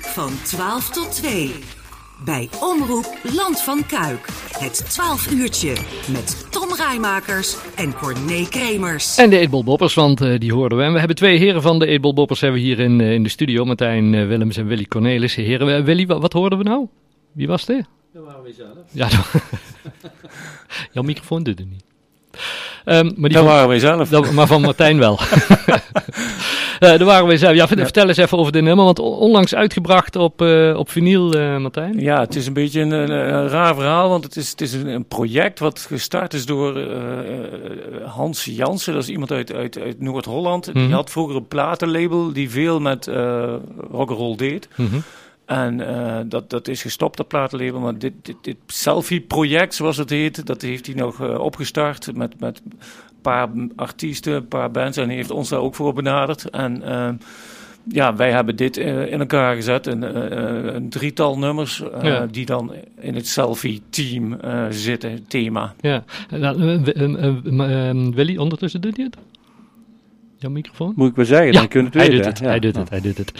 Van 12 tot 2. Bij Omroep Land van Kuik. Het 12 uurtje met Tom Rijmakers en Corné Kremers. En de Eetbolboppers, want uh, die hoorden we. En we hebben twee heren van de Eetbolboppers hebben we hier in, uh, in de studio. Martijn uh, Willems en Willy Cornelis. Heren, Willy, wat, wat, hoorden we nou? Wie was het? Dat waren we zelf. Ja, dat... jouw microfoon doet het niet. Um, maar die dat waren wij zelf. Dat, maar van Martijn wel. uh, daar waren wij zelf. Ja, ja, vertel eens even over dit nummer, want onlangs uitgebracht op, uh, op vinyl, uh, Martijn. Ja, het is een beetje een, een, een, raar verhaal, want het is, het is een, project wat gestart is door Hans Jansen. Dat is iemand uit, uit, uit Noord-Holland. Mm -hmm. Die had vroeger een platenlabel die veel met rock'n'roll deed. Mm -hmm. En uh, dat, dat is gestopt, dat platenlabel. Maar dit, dit, dit selfie-project, zoals het heet, dat heeft hij nog uh, opgestart met, met een paar artiesten, een paar bands. En hij heeft ons daar ook voor benaderd. En uh, ja, wij hebben dit in elkaar gezet. Een, een drietal nummers ja. die dan in het selfie-team zitten, thema. Ja, Willy, ondertussen doet hij het? Jouw microfoon? Moet ik wel zeggen, ja, dan kunnen het hij weten. Doet het, ja. Hij doet het, hij doet het.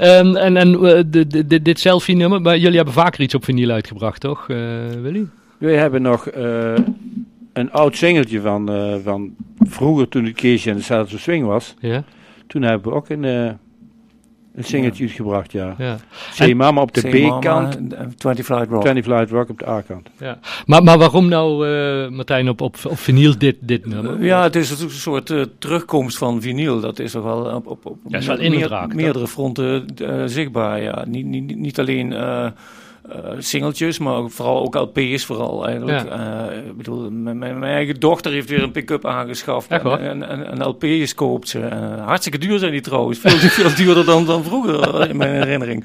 Um, en en uh, de, de, de, dit selfie-nummer, maar jullie hebben vaker iets op vinyl uitgebracht, toch, uh, Willy? Wij hebben nog uh, een oud singeltje van, van vroeger toen het Keesje en de Zelfde Swing was. Ja. Toen hebben we ook een, een singeltje ja. uitgebracht, ja. ja. Say Mama op de B-kant. 20 Flight Rock. 20 Flight Rock op de A-kant. Ja. Maar, maar waarom nou, uh, Martijn, op, op, op vinyl dit, dit nummer? Ja, het is een soort uh, terugkomst van vinyl. Dat is toch wel op, op, op ja, is wel meer, meerdere fronten uh, zichtbaar. Ja. Niet, niet, niet alleen uh, singeltjes, maar vooral ook LP's vooral eigenlijk. Ja. ik bedoel, mijn, mijn, eigen dochter heeft weer een pick-up aangeschaft. Echt? En, en, en LP's koopt ze. hartstikke duur zijn die trouwens. Veel, veel duurder dan, dan vroeger, in mijn herinnering.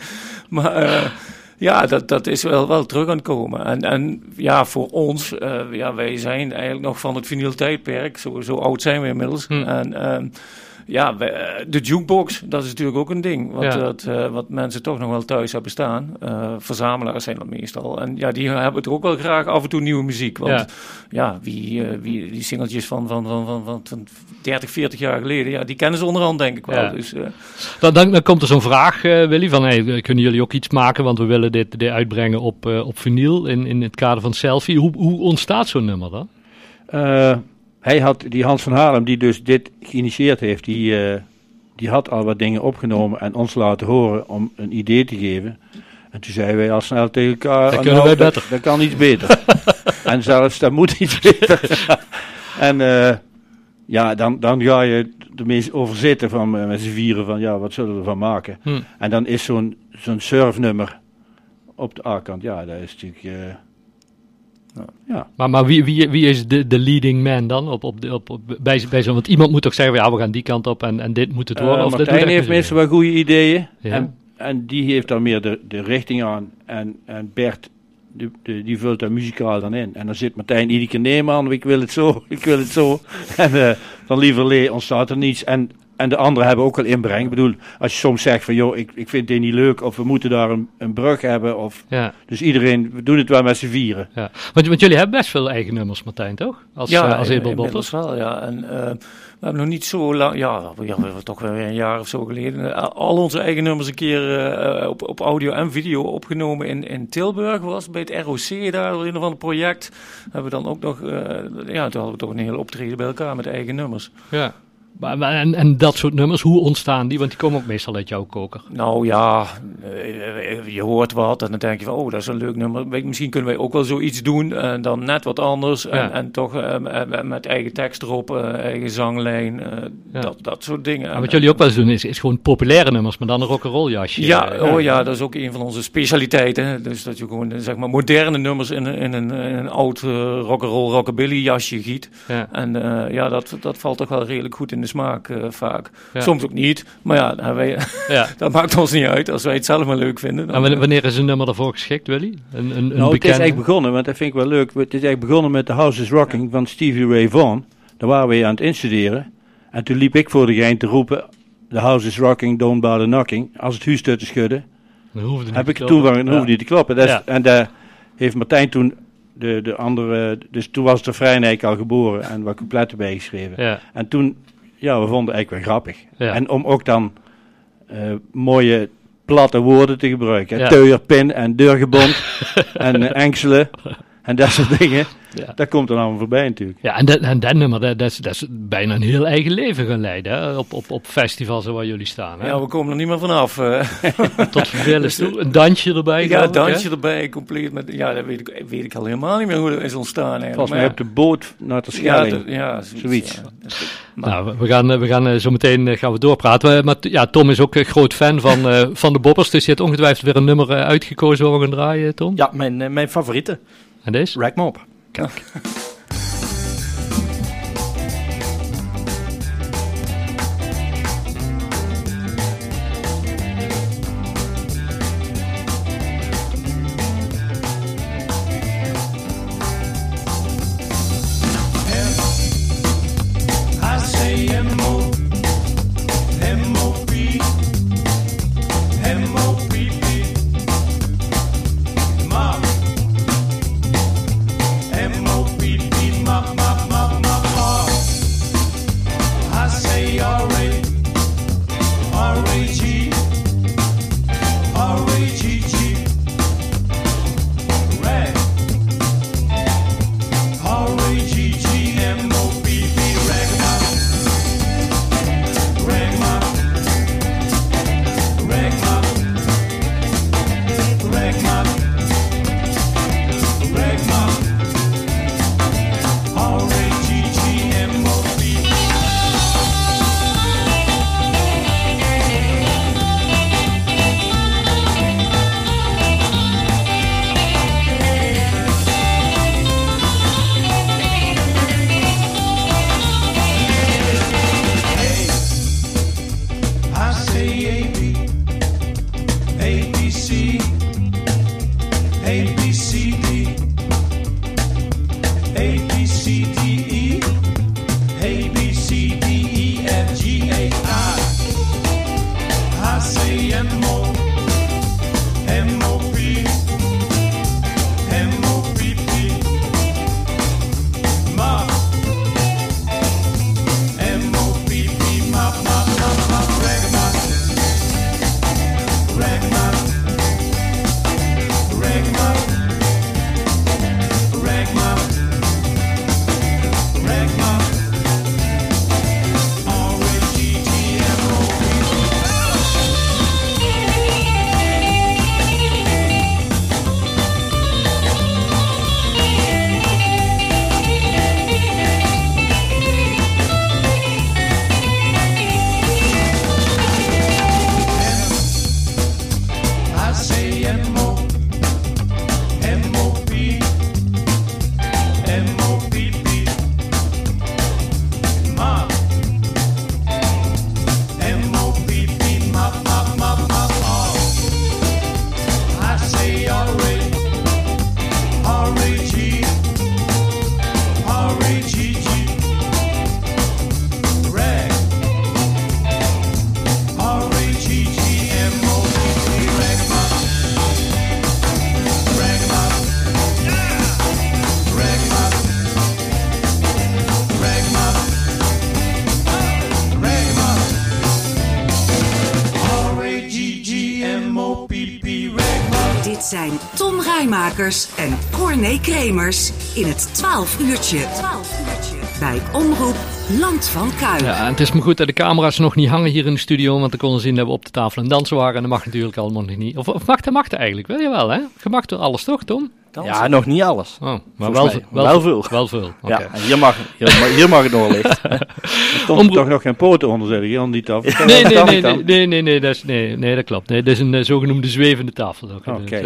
Maar ja, dat, dat is wel, wel terug aan het komen. En, en ja, voor ons, ja, wij zijn eigenlijk nog van het vinyl tijdperk. Zo, zo oud zijn we inmiddels. Hm. En uh, ja, wij, de jukebox, dat is natuurlijk ook een ding. Wat, Ja. dat, uh, wat mensen toch nog wel thuis hebben staan. Uh, verzamelaars zijn dat meestal. En ja, die hebben toch ook wel graag af en toe nieuwe muziek. Want Ja. ja, wie, uh, wie die singeltjes van, van, van, van, van, van 30, 40 jaar geleden, ja, die kennen ze onderhand denk ik wel. Ja. Dus, uh, Dan, dan, dan komt er zo'n vraag, uh, Willy, van hey, kunnen jullie ook iets maken? Want we willen dit, dit uitbrengen op, uh, op vinyl in, in het kader van selfie. Hoe, hoe ontstaat zo'n nummer dan? Hij had, die Hans van Haarlem, die dus dit geïnitieerd heeft, die, uh, die had al wat dingen opgenomen en ons laten horen om een idee te geven. En toen zeiden wij al snel tegen elkaar, Dat kunnen wij dat, beter. dat kan iets beter. en zelfs, dat moet iets beter. en uh, ja, dan, dan ga je er mee over zitten van, uh, met z'n vieren van, ja, wat zullen we ervan maken? Hm. En dan is zo'n zo'n surfnummer op de A-kant, ja, dat is natuurlijk... Ja. Maar, maar wie, wie, wie is de, de leading man dan op, op, de- op, op, bij, bij zo'n... Want iemand moet toch zeggen, ja, we gaan die kant op en, en dit moet het worden. Uh, of Martijn heeft meestal wel goede ideeën. Ja. En, en die heeft dan meer de, de richting aan. En, en Bert, die, die, die vult daar muzikaal dan in. En dan zit Martijn iedere keer, nee man, ik wil het zo, ik wil het zo. En uh, van lieverlee ontstaat er niets. En, en de anderen hebben ook wel inbreng. Ik bedoel, als je soms zegt van, joh, ik, ik vind dit niet leuk. Of we moeten daar een, een brug hebben. Of, Ja, dus iedereen, we doen het wel met z'n vieren. ja. Want, want jullie hebben best veel eigen nummers, Martijn, toch? Als, ja, eh, als in- Boppers. wel, ja. En uh, we hebben nog niet zo lang, ja, we- ja we hebben toch weer een jaar of zo geleden, uh, al onze eigen nummers een keer uh, op, op audio en video opgenomen in, in Tilburg was, bij het ROC daar, in een of ander project. Hebben we dan ook nog, uh, ja, toen hadden we toch een hele optreden bij elkaar met eigen nummers. Ja. Maar, en, en dat soort nummers, hoe ontstaan die? Want die komen ook meestal uit jouw koker. Nou ja, uh, je hoort wat en dan denk je van, oh, dat is een leuk nummer. Misschien kunnen wij ook wel zoiets doen en dan net wat anders. En, Ja. en toch uh, met- eigen tekst erop, uh, eigen zanglijn, uh, Ja. dat, dat soort dingen. Maar wat jullie ook wel eens doen, is, is gewoon populaire nummers, maar dan een rock'n'roll jasje. Ja, Eh, oh ja, dat is ook een van onze specialiteiten. Dus dat je gewoon zeg maar moderne nummers in, een- in, een, in een oud rock'n'roll rockabilly jasje giet. ja. En ja, dat, dat valt toch wel redelijk goed in de smaak uh, vaak. Ja. Soms ook niet, maar ja, dan hebben wij, ja. dat maakt ons niet uit. Als wij het zelf maar leuk vinden. Dan, En wanneer- is een nummer daarvoor geschikt, Willy? Een, een, een nou, het is eigenlijk begonnen, want dat vind ik wel leuk. Het is eigenlijk begonnen met The House is Rocking van Stevie Ray Vaughan. Daar waren we aan het instuderen. En toen liep ik voor de gein te roepen... The House is Rocking, don't bother knocking. Als het huis te schudden. Dan hoefde niet heb ik toen dan Ja. hoefde niet te kloppen. Dat is- Ja. En daar heeft Martijn toen de, de andere... Dus toen was de Vrijnijk al geboren en wat coupletten bijgeschreven. Ja, En toen, ja, we vonden het eigenlijk wel grappig. ja. En om ook dan eh, mooie platte woorden te gebruiken. Ja. Teuerpin en deurgebond en engselen en dat soort dingen. Ja. Dat komt er allemaal voorbij natuurlijk. Ja, en dat, en dat nummer, dat, dat, is, dat is bijna een heel eigen leven gaan leiden. Hè? Op, op, op festivals waar jullie staan. Hè? Ja, we komen er niet meer vanaf. eh. Tot vervelens toe. Een dansje erbij. ja, ik, hè? dansje erbij, compleet met... Ja, dat weet ik, weet ik al helemaal niet meer hoe dat is ontstaan eigenlijk. Volgens mij op de boot naar de ja, Schelling. dat- ja, zoiets. Zoiets. ja. Nou, we- gaan, eh, we gaan eh, zo meteen eh, gaan we doorpraten. Eh, Maar ja, Tom is ook een groot fan van, eh, van de Boppers. Dus je hebt ongetwijfeld weer een nummer eh, uitgekozen waar we gaan draaien, Tom. Ja, mijn, eh, mijn favoriete. En deze? Rack me op. I zijn Tom Rijmakers en Corné Kremers in het 12 uurtje. Bij Omroep Land van Kuik. Ja, en het is me goed dat de camera's nog niet hangen hier in de studio, want dan konden zien dat we op de tafel het dansen waren. En dat mag natuurlijk allemaal nog niet. Of, of mag dat mag eigenlijk? Wil je wel, hè? Je mag toch alles, toch, Tom? Ja, nog niet alles. Oh, maar wel, mij wel, wel veel. Wel veel, oké. Ja, hier mag, hier, mag- hier mag het nog licht. Tom Omroep- toch nog geen poten onder Jan niet af. Nee, Dat nee, nee, nee, nee, nee, nee, dat, is, nee, nee, dat klopt. Nee, dat is een eh, zogenoemde zwevende tafel. Oké.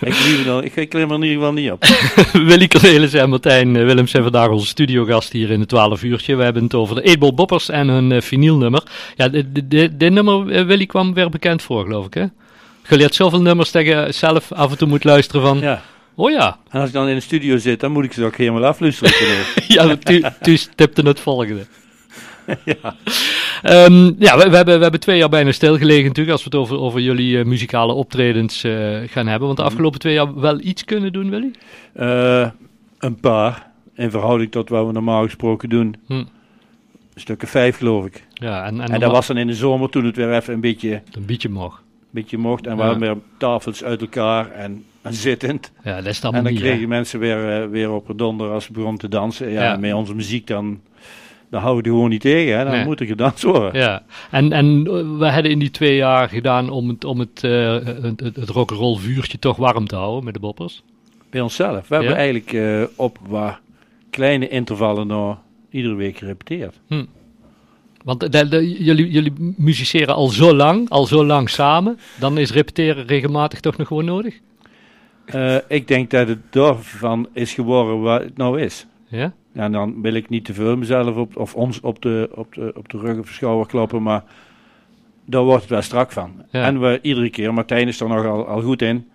Ik, liever dan, ik, ik klim er in ieder geval niet op. Willy Cornelis en Martijn eh, Willems zijn vandaag onze studiogast hier in het 12 uurtje. We hebben het over de 8 Boppers en hun eh vinylnummer. Ja, dit- nummer, Willy, kwam weer bekend voor, geloof ik, hè? Je leert zoveel nummers dat je zelf af en toe moet luisteren van... Ja. Oh ja, En als ik dan in de studio zit, dan moet ik ze ook helemaal afluisteren. ja, tu, tu stipte het volgende. ja, ja we, we, hebben, we hebben twee jaar bijna stilgelegen natuurlijk als we het over, over jullie eh, muzikale optredens eh, gaan hebben. Want de afgelopen twee jaar wel iets kunnen doen, Willy? Eh, een paar. In verhouding tot wat we normaal gesproken doen. Hm. Stukken vijf, geloof ik. Ja, en, en, En, dat was dan in de zomer toen het weer even een beetje een beetje mag. beetje mocht. En we Ja. hadden weer tafels uit elkaar en zittend. Ja, dat is het En dan kregen mensen weer, eh, weer op donder als ze begonnen te dansen. Ja, Ja. met onze muziek dan, dan houden we die gewoon niet tegen. Hè? Dan Nee. moet er gedanst worden. Ja, en, en eh, we hebben in die twee jaar gedaan om het, om het, eh, het, het, het rock'n'roll vuurtje toch warm te houden met de boppers. Bij onszelf. We hebben eigenlijk op wat kleine intervallen nou iedere week gerepeteerd. Want de, de- jullie, jullie musiceren al zo lang, al zo lang samen, dan is repeteren regelmatig toch nog gewoon nodig? Eh, ik denk dat het daarvan is geworden wat het nou is. Ja? En dan wil ik niet te veel mezelf op, of ons op de, op de, op de rug of schouder kloppen, maar daar wordt het wel strak van. Ja. En we iedere keer, Martijn is er nog al, al goed in,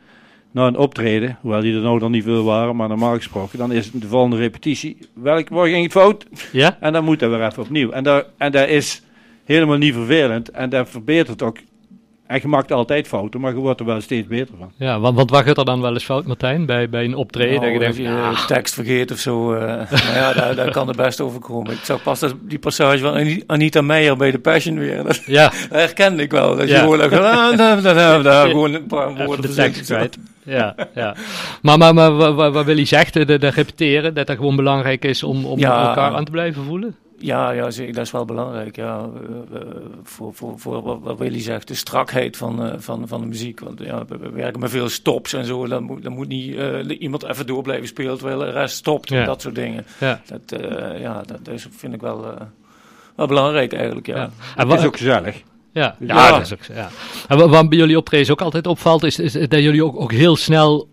na een optreden, hoewel die er nou dan niet veel waren, maar normaal gesproken, dan is de volgende repetitie, welk, waar ging het fout? Ja? En dan moet dat weer even opnieuw. En, daar, en dat is helemaal niet vervelend en dat verbetert ook. En je maakt altijd fouten, maar je wordt er wel steeds beter van. Ja, want, want wat gaat er dan wel eens fout, Martijn, bij, bij een optreden? Nou, dat je denkt, je ah, de tekst vergeet of zo. eh nou ja, daar, daar kan het best overkomen. Ik zag pas dat, die passage van Ani- Anita Meijer bij de Passion weer. Dat ja, herkende ik wel. Dat je Ja. gewoon echt, ah, daar, gewoon een paar even woorden de tekst kwijt. Ja, ja. Maar, maar, maar wat, wat wat Willy zegt, de, de repeteren, dat dat gewoon belangrijk is om, om Ja. elkaar aan te blijven voelen? Ja, ja dat is wel belangrijk. Ja. Eh, eh, voor, voor, voor wat, Willy zegt, de strakheid van, eh, van, van de muziek. Want ja, we, we werken met veel stops en zo. Dan moet, dan moet niet eh, iemand even door blijven spelen terwijl de rest stopt. Ja. Dat soort dingen. Ja. Dat, eh, ja, dat, vind ik wel, eh, wel belangrijk eigenlijk. Ja. Ja. En is ook gezellig. Ja, ja, Ja. dat is ook zo, ja. En wa- wat bij jullie optredens ook altijd opvalt, is, is dat jullie ook, ook heel snel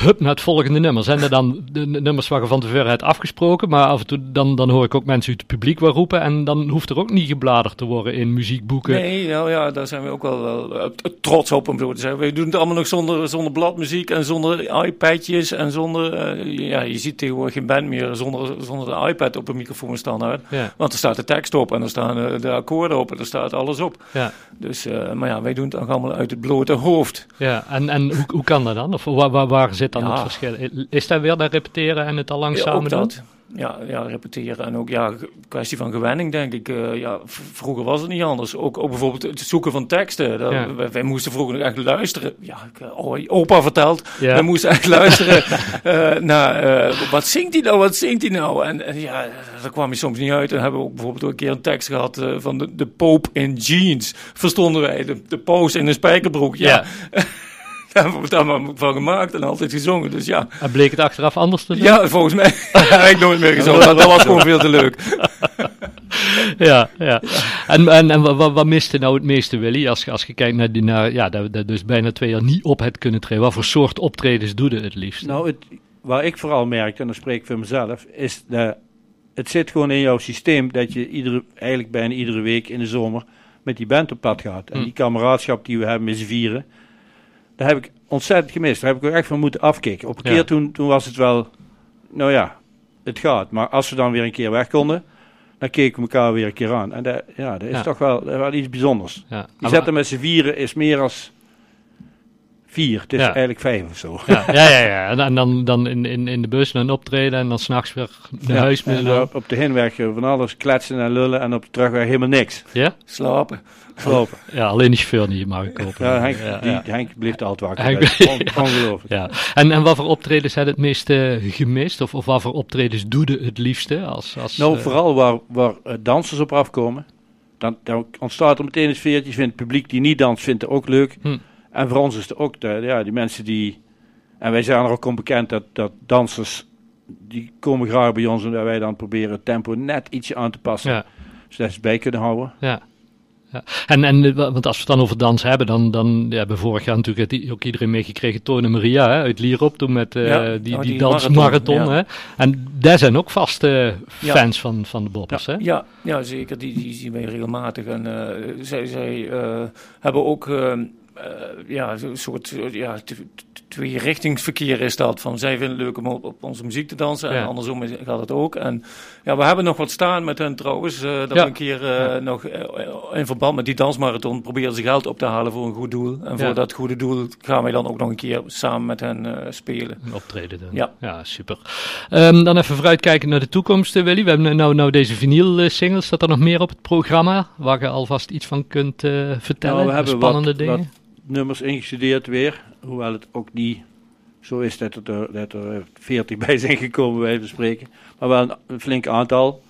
hup naar het volgende nummer. Zijn er dan de nummers waar je van tevoren hebt afgesproken, maar af en toe dan, dan hoor ik ook mensen uit het publiek wel roepen en dan hoeft er ook niet gebladerd te worden in muziekboeken. Nee, nou ja, daar zijn we ook wel, wel eh, trots op om zo te zeggen. We doen het allemaal nog zonder, zonder bladmuziek en zonder iPadjes en zonder... eh, ja, je ziet tegenwoordig geen band meer zonder, zonder de iPad op een microfoon standaard. Ja, Want er staat de tekst op en er staan eh, de akkoorden op en er staat alles op. ja, Dus, maar ja, wij doen het ook allemaal uit het blote hoofd. ja. En, en hoe, hoe kan dat dan? Of waar, waar, waar zit dan Ja. het verschil? Is dat weer dat repeteren en het al lang Ja, doen? Ja, ja, repeteren. En ook ja, kwestie van gewenning, denk ik. Eh, ja, vroeger was het niet anders. Ook, ook bijvoorbeeld het zoeken van teksten. Dat, Ja. wij, wij moesten vroeger nog echt luisteren. Ja, ik, eh, oh, opa vertelt. Ja. Wij moesten echt luisteren eh, naar wat zingt hij nou, wat zingt hij nou? En, en ja, daar kwam je soms niet uit. En hebben we ook bijvoorbeeld ook een keer een tekst gehad eh, van de, de Pope in jeans. Verstonden wij, de, de paus in een spijkerbroek. Ja, daar hebben we het allemaal van gemaakt en altijd gezongen. Dus ja, En bleek het achteraf anders te zijn? ja, volgens mij heb ik nooit meer gezongen. Dat was gewoon veel te leuk. ja, ja. En, en, en wat, wat, miste nou het meeste, Willy? Als, je- als je kijkt naar, die, naar ja, dat, dat dus bijna twee jaar niet op het kunnen treden. Wat voor soort optredens doe je het liefst? Nou, het, waar ik vooral merk, en dan spreek ik voor mezelf, is dat het zit gewoon in jouw systeem dat je iedere, eigenlijk bijna iedere week in de zomer met die band op pad gaat. En Hm. die kameraadschap die we hebben z'n vieren, heb ik ontzettend gemist. Daar heb ik ook echt van moeten afkicken. Op een Ja. keer toen, toen was het wel, nou ja, het gaat. Maar als we dan weer een keer weg konden, dan keken we elkaar weer een keer aan. En dat, ja, dat is Ja. toch wel, dat is wel iets bijzonders. ja. Die zetten met z'n vieren is meer als vier. Het is Ja. eigenlijk vijf of zo. ja, ja, ja, ja. En, en dan, dan in, in, in de bus naar een optreden en dan s'nachts weer naar Ja, huis. Op, op de heenweg eh, van alles kletsen en lullen en op de terugweg helemaal niks. ja? Slapen. Gelopen. ja, alleen de chauffeur niet mag ik kopen. Ja, Henk, ja, die. Henk bleef altijd wakker. Henk- on- ongelooflijk. Ja. En, en wat voor optredens heb je het meeste gemist? Of, of wat voor optredens doe je het liefste? Als, als, Nou, eh, vooral waar, waar eh, dansers op afkomen. Dan, dan ontstaat er meteen een sfeertje. Vindt het publiek die niet danst, vindt het ook leuk. Hm. En voor ons is het ook de, ja, die mensen die... En wij zijn er ook om bekend dat, dat dansers... Die komen graag bij ons en dat wij dan proberen het tempo net ietsje aan te passen. Ja. Zodat ze het bij kunnen houden. Ja. ja. En, en, eh, want als we het dan over dans hebben, dan, dan ja, hebben we vorig jaar natuurlijk ook iedereen meegekregen. Tone Maria hè, uit Lierop, toen met eh, Ja, die, oh, die, die dansmarathon. marathon, ja. hè. En daar zijn ook vaste Ja. fans van, van de Bobbers. Hè? Ja, ja zeker. Die, die zien wij regelmatig. En eh, zij, zij eh, hebben ook eh, eh, ja, een soort eh, ja, tweerichtingsverkeer is dat. Van zij vinden het leuk om op, op onze muziek te dansen. Ja. En andersom gaat het ook. En ja, we hebben nog wat staan met hen trouwens. eh, dat Ja. we een keer eh, nog eh, in verband met die dansmarathon proberen ze geld op te halen voor een goed doel. En voor dat goede doel gaan wij dan ook nog een keer samen met hen eh, spelen. Optreden dan. Ja. ja super. Ehm, dan even vooruitkijken naar de toekomst, eh, Willy. We hebben nou, nou deze vinyl-singles. Staat er nog meer op het programma waar je alvast iets van kunt eh, vertellen? Nou, we hebben Spannende wat- dingen? wat nummers ingestudeerd weer. Hoewel het ook niet zo is dat er, dat er 40 bij zijn gekomen, bij van spreken. Maar wel een, een flink aantal.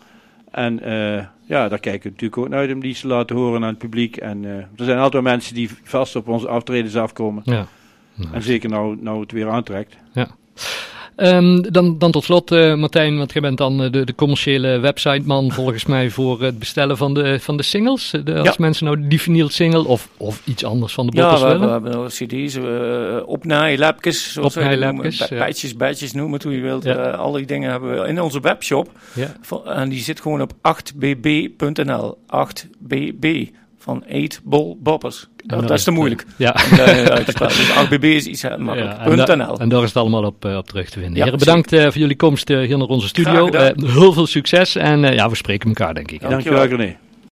En eh, ja, daar kijken we natuurlijk ook naar uit om die te laten horen aan het publiek. En eh, er zijn altijd mensen die vast op onze aftredens afkomen. Ja. En zeker nou, nou het weer aantrekt. Ehm, dan, dan tot slot, eh, Martijn, want jij bent dan eh, de, de commerciële websiteman volgens mij voor het bestellen van de, van de singles. De, als Ja. mensen nou die vinyl single of, of iets anders van de Ja, boppers we hebben, willen. we hebben cd's, eh opnaailapjes, zoals noemen. Ba- ja. Bijtjes, bijtjes, noem het hoe je wilt. Ja. Eh, al die dingen hebben we in onze webshop. Ja. En die zit gewoon op 8bb.nl. 8bb van 8 Bol Boppers. Dat, is te moeilijk. Ja. uit te spellen. Dus 8bb is iets eh, makkelijk. Ja, en, en daar is het allemaal op, eh, op terug te vinden. Ja, Heren, bedankt eh, voor jullie komst eh, hier naar onze studio. Eh, heel veel succes en eh, ja, we spreken elkaar denk ik. Dankjewel. Dankjewel René.